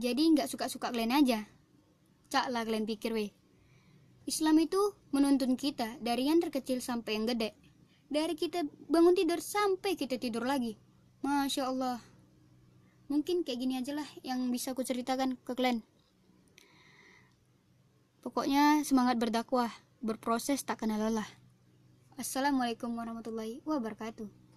Jadi nggak suka-suka kalian aja. Cak lah kalian pikir weh. Islam itu menuntun kita dari yang terkecil sampai yang gede. Dari kita bangun tidur sampai kita tidur lagi. Masya Allah. Mungkin kayak gini aja lah yang bisa aku ceritakan ke kalian. Pokoknya semangat berdakwah, berproses tak kenal lelah. Assalamualaikum warahmatullahi wabarakatuh.